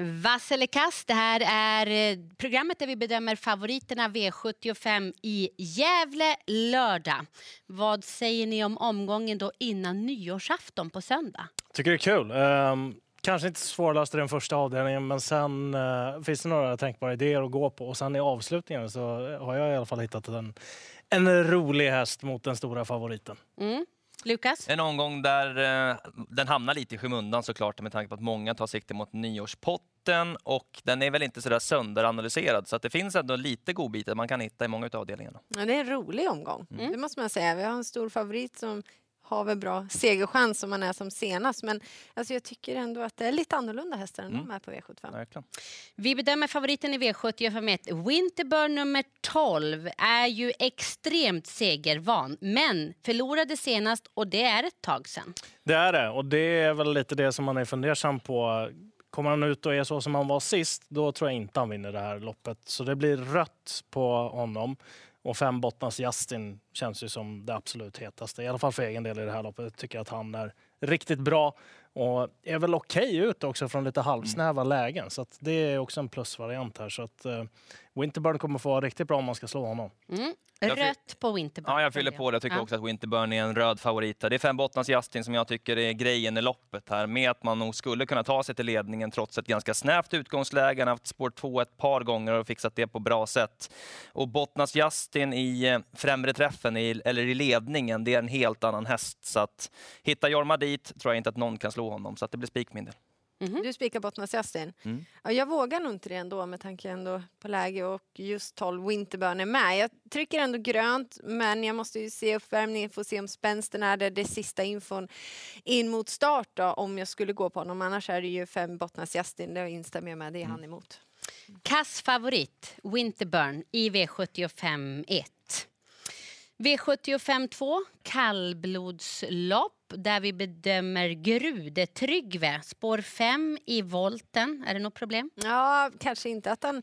Vass eller kast, det här är eh, programmet där vi bedömer favoriterna V75 i Gävle lördag. Vad säger ni om omgången då innan nyårsafton på söndag? Tycker det är kul. Um, kanske inte svårast i den första avdelningen, men sen uh, finns det några tänkbara idéer att gå på. Och sen i avslutningen så har jag i alla fall hittat en, en rolig häst mot den stora favoriten. Mm. Lukas? En omgång där eh, den hamnar lite i skymundan såklart med tanke på att många tar sikte mot nyårspotten och den är väl inte sådär sönderanalyserad så att det finns ändå lite godbitar man kan hitta i många av avdelningarna. Ja, det är en rolig omgång, mm. det måste man säga. Vi har en stor favorit som har väl bra segerchans om man är som senast. Men alltså, jag tycker ändå att det är lite annorlunda hästar än mm. de är på V75. Verkligen. Vi bedömer favoriten i V75 Winterburn nummer 12 är ju extremt segervan, men förlorade senast och det är ett tag sedan. Det är det och det är väl lite det som man är fundersam på. Kommer han ut och är så som han var sist, då tror jag inte han vinner det här loppet. Så det blir rött på honom. Och fem bottnars Justin känns ju som det absolut hetaste. I alla fall för egen del i det här loppet. Jag tycker att han är riktigt bra och är väl okej okay ut också från lite halvsnäva mm. lägen. Så det är också en plusvariant här. Så att uh, Winterburn kommer få vara riktigt bra om man ska slå honom. Mm. Rött på Winterburn. Ja, jag fyller på det. Jag tycker ja. också att Winterburn är en röd favorit. Det är fem bottnars Justin som jag tycker är grejen i loppet här. Med att man nog skulle kunna ta sig till ledningen trots ett ganska snävt utgångsläge. Han har haft spår två ett par gånger och fixat det på bra sätt. Och bottnas Justin i eh, främre träffen, i, eller i ledningen, det är en helt annan häst. Så att hitta Jorma dit tror jag inte att någon kan slå honom. Så att det blir spik min del. Mm -hmm. Du spikar Bottnas Justin. Mm. Ja, jag vågar nog inte det ändå med tanke ändå på läge och just 12 Winterburn är med. Jag trycker ändå grönt men jag måste ju se uppvärmningen för att se om spänsten är där. Det sista infon in mot start då, om jag skulle gå på honom. Annars är det ju fem Bottnas Justin, det instämmer jag med. Det är mm. han emot. Kass favorit, Winterburn i V75 1. V75 2, kallblodslopp där vi bedömer Grude Tryggve, spår 5 i volten. Är det något problem? Ja, kanske inte att han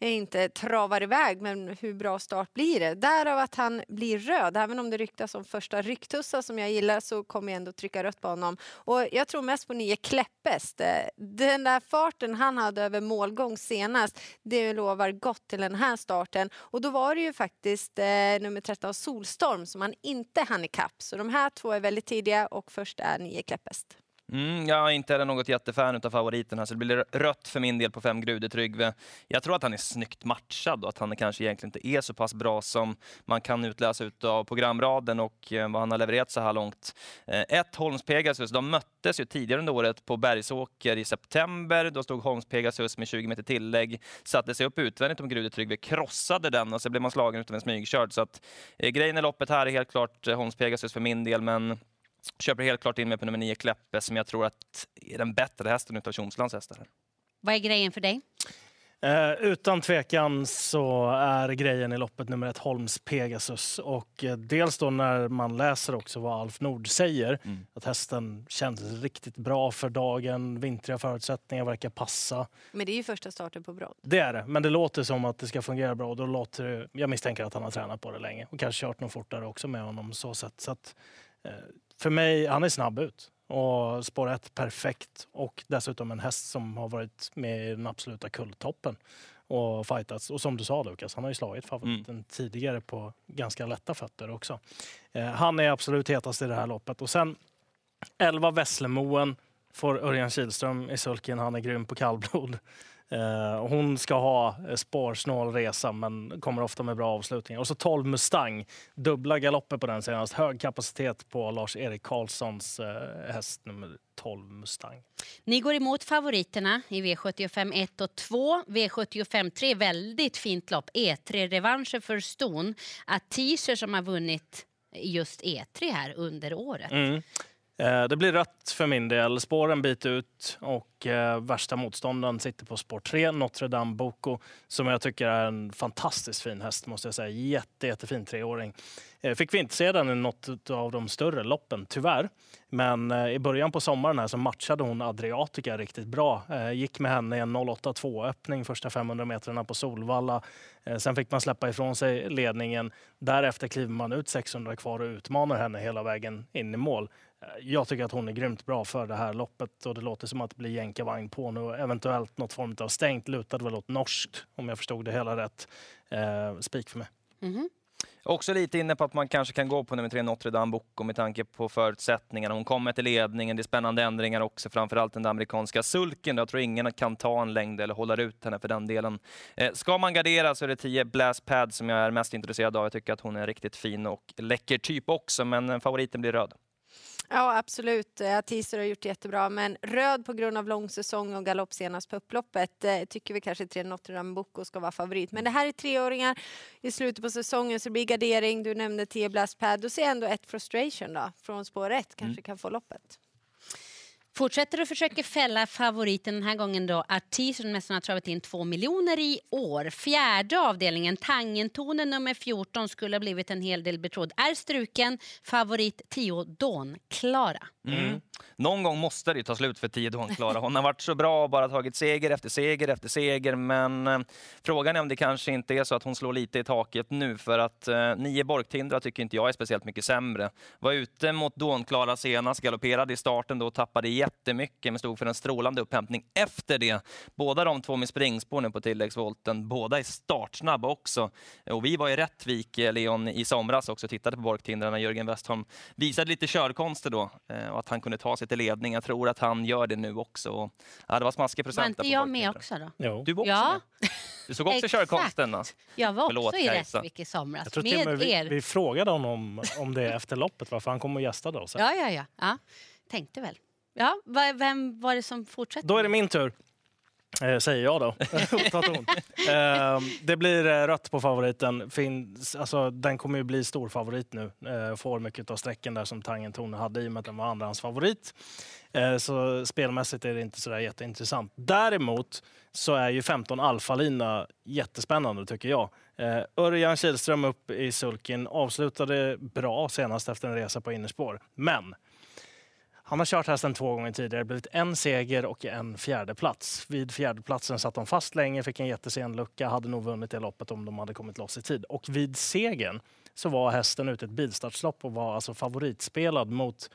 Eh, inte travar iväg, men hur bra start blir det? Därav att han blir röd. Även om det ryktas om första rycktussa som jag gillar så kommer jag ändå trycka rött på honom. Och jag tror mest på nio Kläppest. Eh, den där farten han hade över målgång senast, det lovar gott till den här starten. Och då var det ju faktiskt eh, nummer 13 Solstorm som han inte hann ikapp. Så de här två är väldigt tidiga och först är nio Kläppest. Mm, jag är inte heller något jättefan av favoriten här, så det blir rött för min del på fem Grude Tryggve. Jag tror att han är snyggt matchad och att han kanske egentligen inte är så pass bra som man kan utläsa av programraden och eh, vad han har levererat så här långt. Eh, ett Holms Pegasus, de möttes ju tidigare under året på Bergsåker i september. Då stod Holms Pegasus med 20 meter tillägg, satte sig upp utvändigt om Grude Tryggve, krossade den och så blev man slagen utav en smygkörd. Så att, eh, grejen i loppet här är helt klart Holms Pegasus för min del, men köper helt klart in mig på nummer 9 Kläppe som jag tror att är den bättre hästen utav Tjomslands hästar. Vad är grejen för dig? Eh, utan tvekan så är grejen i loppet nummer ett Holms Pegasus. Och eh, dels då när man läser också vad Alf Nord säger, mm. att hästen känns riktigt bra för dagen, vintriga förutsättningar verkar passa. Men det är ju första starten på brodd. Det är det, men det låter som att det ska fungera bra. Och då låter jag misstänker att han har tränat på det länge och kanske kört något fortare också med honom så sätt. Så att, eh, för mig, han är snabb ut. Och spår 1 perfekt. Och dessutom en häst som har varit med i den absoluta kulltoppen och fightats. Och som du sa Lukas, han har ju slagit favoriten mm. tidigare på ganska lätta fötter också. Eh, han är absolut hetast i det här loppet. Och sen 11 Vässlemoen får Örjan Kihlström i sulken. Han är grym på kallblod. Eh, hon ska ha spårsnål resa men kommer ofta med bra avslutningar. Och så 12 Mustang, dubbla galopper på den senast. Hög kapacitet på Lars-Erik Karlssons eh, häst nummer 12 Mustang. Ni går emot favoriterna i V75 1 och 2. V75 3, väldigt fint lopp. E3 revanschen för Ston. Att Teaser som har vunnit just E3 här under året. Mm. Eh, det blir rött för min del. Spår en bit ut och eh, värsta motståndaren sitter på spår 3, Notre Dame Boko, som jag tycker är en fantastiskt fin häst måste jag säga. Jätte, jättefin treåring. Eh, fick vi inte se den i något av de större loppen, tyvärr. Men eh, i början på sommaren här så matchade hon Adriatica riktigt bra. Eh, gick med henne i en 08.2 öppning första 500 metrarna på Solvalla. Sen fick man släppa ifrån sig ledningen. Därefter kliver man ut 600 kvar och utmanar henne hela vägen in i mål. Jag tycker att hon är grymt bra för det här loppet och det låter som att det blir jänkarvagn på nu. Eventuellt något form av stängt, lutade väl åt norskt om jag förstod det hela rätt. Eh, spik för mig. Mhm. Också lite inne på att man kanske kan gå på nummer tre Notre Dame Boko med tanke på förutsättningarna. Hon kommer till ledningen, det är spännande ändringar också, framförallt den amerikanska sulken. Jag tror ingen kan ta en längd eller hålla ut henne för den delen. Eh, ska man gardera så är det 10 Blast Pad som jag är mest intresserad av. Jag tycker att hon är riktigt fin och läcker typ också, men eh, favoriten blir röd. Ja, absolut. Eh, Teaser har gjort det jättebra, men röd på grund av lång säsong och galopp senast på upploppet eh, tycker vi kanske tre Notre Dame Bocco ska vara favorit. Men det här är treåringar i slutet på säsongen så det blir gardering. Du nämnde 10 Blast Pad. Då ser jag ändå ett Frustration då, från spår 1 kanske kan få loppet. Fortsätter och försöker fälla favoriten den här gången då Artis som nästan har travat in två miljoner i år. Fjärde avdelningen, Tangentonen nummer 14 skulle ha blivit en hel del betrodd. Är struken, favorit 10 Dawn Klara. Mm. mm. Någon gång måste det ju ta slut för tio Dawn Klara. Hon har varit så bra och bara tagit seger efter seger efter seger. Men eh, frågan är om det kanske inte är så att hon slår lite i taket nu. För att eh, nio Borgtindra tycker inte jag är speciellt mycket sämre. Var ute mot Dawn Klara senast, galopperade i starten då och tappade jättemycket men stod för en strålande upphämtning efter det. Båda de två med springspår nu på tilläggsvolten. Båda är startsnabba också. Och vi var i Rättvik, eh, Leon, i somras också och tittade på Borgtindra när Jörgen Westholm visade lite körkonster då. Eh, och att han kunde ta sig till ledning. Jag tror att han gör det nu också. Ja, det var smaskig Var procent. inte där på jag med också då? Jo. Du var också Ja. med. Du såg också körkonsten. Alltså. Jag var Förlåt, också i. Rättvik i somras Jag tror med med vi, er. vi frågade honom om det efter loppet, varför han kom och gästade oss. Ja, ja, ja, ja. Tänkte väl. Ja, vem var det som fortsätter? Då är det min tur. Eh, säger jag då. Eh, det blir eh, rött på favoriten. Finns, alltså, den kommer ju bli stor favorit nu. Eh, får mycket av sträcken där som Tangentone hade i och med att den var andrahands favorit. Eh, så spelmässigt är det inte så där jätteintressant. Däremot så är ju 15 Alfa-lina jättespännande tycker jag. Örjan Kihlström upp i sulken avslutade bra senast efter en resa på innerspår. Men han har kört hästen två gånger tidigare, blivit en seger och en fjärde plats. Vid fjärdeplatsen satt de fast länge, fick en jättesen lucka, hade nog vunnit det loppet om de hade kommit loss i tid. Och vid segern så var hästen ute i ett bilstartslopp och var alltså favoritspelad mot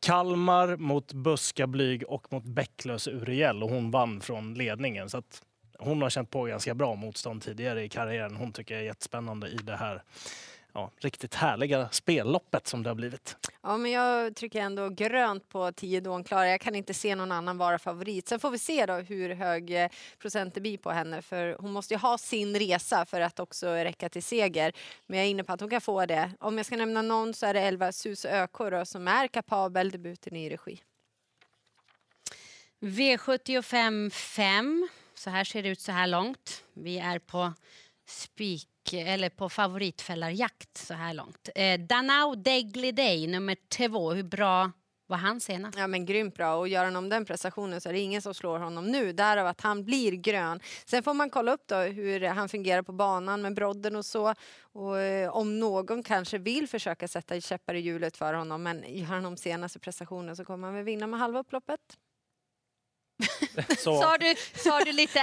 Kalmar, mot Buska Blyg och mot Bäcklös Uriel och hon vann från ledningen. Så att hon har känt på ganska bra motstånd tidigare i karriären. Hon tycker jag är jättespännande i det här ja, riktigt härliga spelloppet som det har blivit. Ja, men jag trycker ändå grönt på 10 Dawn Klara. Jag kan inte se någon annan vara favorit. Sen får vi se då hur hög eh, procent det blir på henne. För hon måste ju ha sin resa för att också räcka till seger. Men jag är inne på att hon kan få det. Om jag ska nämna någon så är det 11 Sus ÖK då, som är kapabel debuten i regi. V75 5. Så här ser det ut så här långt. Vi är på spik eller på favoritfällarjakt så här långt. Eh, Danao Degli Day nummer två. Hur bra var han senast? Ja men grymt bra och gör han om den prestationen så är det ingen som slår honom nu. Därav att han blir grön. Sen får man kolla upp då hur han fungerar på banan med brodden och så. Och eh, om någon kanske vill försöka sätta käppar i hjulet för honom men gör han om senaste prestationen så kommer han väl vinna med halva upploppet. Så, Sa du, sa du lite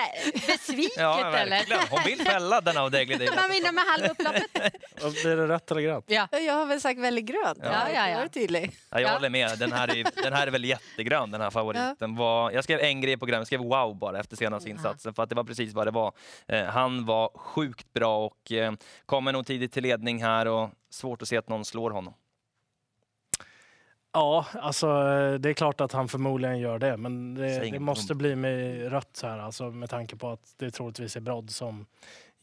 besviket Ja, eller? verkligen. Hon vill fälla den av Degly Day. Man vinner med halva upploppet. blir det rött eller grönt? Ja. Ja, Jag har väl sagt väldigt grönt. Ja, ja, ja. Var tydlig. Ja, jag Ja. håller med. Den här, är, den här är väl jättegrön, den här favoriten. Var, jag skrev en grej på programmet, jag skrev wow bara efter senaste insatsen, för att det var precis vad det var. Eh, han var sjukt bra och eh, kommer nog tidigt till ledning här och svårt att se att någon slår honom. Ja, alltså det är klart att han förmodligen gör det, men det, det måste bli med rött här, alltså med tanke på att det troligtvis är brodd som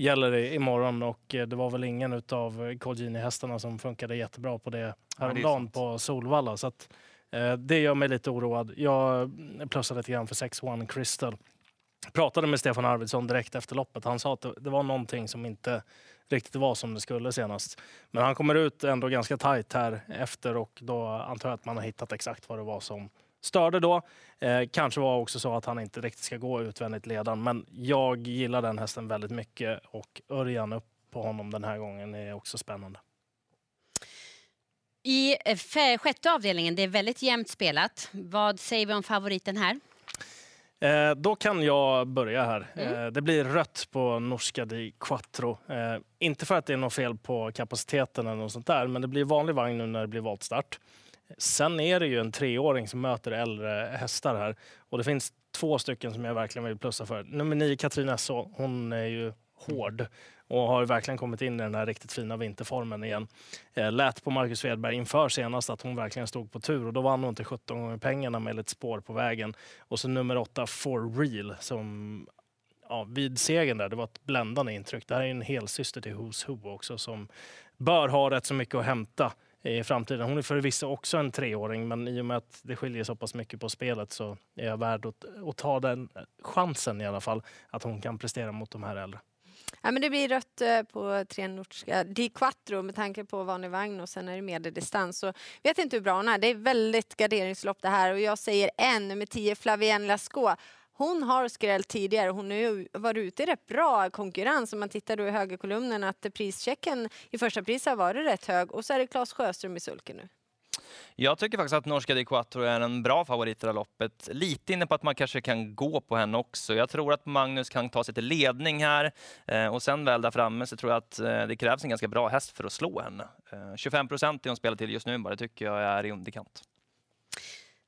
gäller imorgon och eh, det var väl ingen utav Colgjini-hästarna som funkade jättebra på det det är häromdagen på Solvalla. Så att, eh, det gör mig lite oroad. Jag plussade lite grann för 6-1 Crystal. Pratade med Stefan Arvidsson direkt efter loppet. Han sa att det var någonting som inte riktigt var som det skulle senast. Men han kommer ut ändå ganska tajt här efter och då antar jag att man har hittat exakt vad det var som störde då. Eh, kanske var också så att han inte riktigt ska gå utvändigt ledan, men jag gillar den hästen väldigt mycket och Örjan upp på honom den här gången är också spännande. I eh, sjätte avdelningen, det är väldigt jämnt spelat. Vad säger vi om favoriten här? Eh, då kan jag börja här. Mm. Eh, det blir rött på Norska di Quattro. Eh, inte för att det är något fel på kapaciteten eller något sånt där, men det blir vanlig vagn nu när det blir voltstart. Sen är det ju en treåring som möter äldre hästar här och det finns två stycken som jag verkligen vill plussa för. Nummer nio, Katrin Esso, hon är ju hård och har verkligen kommit in i den här riktigt fina vinterformen igen. Eh, lät på Marcus Svedberg inför senast att hon verkligen stod på tur och då vann hon till 17 gånger pengarna med lite spår på vägen. Och så nummer åtta, For Real, som ja, vid segern där, det var ett bländande intryck. Det här är en helsyster till Who's Who också som bör ha rätt så mycket att hämta i framtiden. Hon är förvisso också en treåring, men i och med att det skiljer så pass mycket på spelet så är jag värd att, att ta den chansen i alla fall, att hon kan prestera mot de här äldre. Ja, men det blir rött eh, på tre nordiska eh, Di Quattro med tanke på vanlig vagn och sen är det medeldistans. Så vet inte hur bra hon är. Det är väldigt garderingslopp det här och jag säger en, nummer 10 Flavienne Lascaux. Hon har skrällt tidigare. Hon har varit ute i rätt bra konkurrens. Om man tittar då i högerkolumnen att prischecken i första pris har varit rätt hög. Och så är det Claes Sjöström i sulken nu. Jag tycker faktiskt att norska Di Quattro är en bra favorit i det här loppet. Lite inne på att man kanske kan gå på henne också. Jag tror att Magnus kan ta sig till ledning här eh, och sen väl där framme så tror jag att eh, det krävs en ganska bra häst för att slå henne. 25 eh, procent är hon spelar till just nu bara, det tycker jag är i underkant.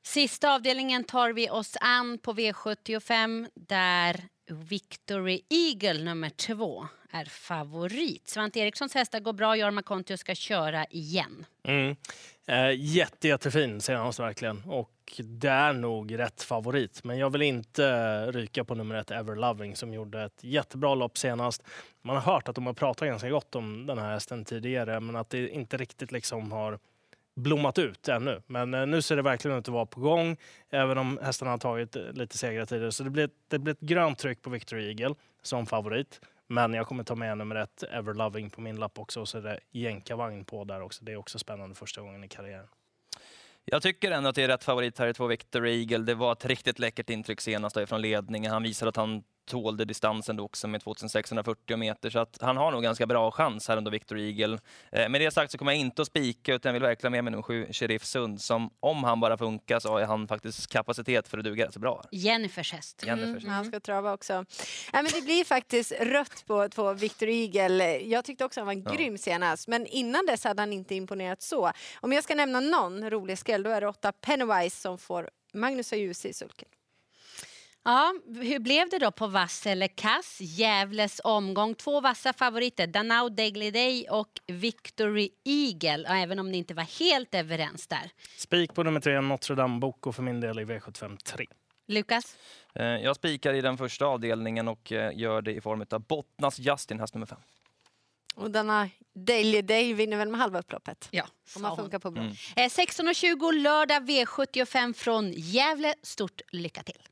Sista avdelningen tar vi oss an på V75 där Victory Eagle nummer två är favorit. Svante Erikssons hästar går bra. Jorma Kontio ska köra igen. Mm. Eh, jätte, jättefin senast verkligen. Och det är nog rätt favorit. Men jag vill inte ryka på nummer ett Everloving som gjorde ett jättebra lopp senast. Man har hört att de har pratat ganska gott om den här hästen tidigare men att det inte riktigt liksom har blommat ut ännu. Men eh, nu ser det verkligen ut att vara på gång, även om hästarna har tagit eh, lite segrar tidigare. Så det blir, det blir ett grönt tryck på Victory Eagle som favorit. Men jag kommer ta med nummer ett, Everloving, på min lapp också. Och så är det jänkarvagn på där också. Det är också spännande första gången i karriären. Jag tycker ändå att det är rätt favorit här i två Victor Eagle. Det var ett riktigt läckert intryck senast från ledningen. Han visade att han tålde distansen då också med 2640 meter, så att han har nog ganska bra chans här under Victor Eagle. Eh, med det sagt så kommer jag inte att spika, utan jag vill verkligen med mig nummer sju, Sheriff Sund, som om han bara funkar så har han faktiskt kapacitet för att duga rätt så bra. Jennifers häst. Jennifers. Mm, han ska trava också. Ja, men det blir faktiskt rött på två Victor Eagle. Jag tyckte också han var ja. grym senast, men innan dess hade han inte imponerat så. Om jag ska nämna någon rolig skräll, då är det åtta Pennywise som får Magnus och Ljus i sulken. Ja, hur blev det då på vass eller kass? Gävles omgång. Två vassa favoriter, Danao Daily Day och Victory Eagle. Ja, även om ni inte var helt överens där. Spik på nummer tre, Notre Dame Boko för min del i V75 3. Lukas? Eh, jag spikar i den första avdelningen och eh, gör det i form av Bottnas Justin, häst nummer fem. Och denna Daily Day vinner väl med halva upploppet? Ja, om man funkar på bra. Mm. 16.20 lördag V75 från Gävle. Stort lycka till!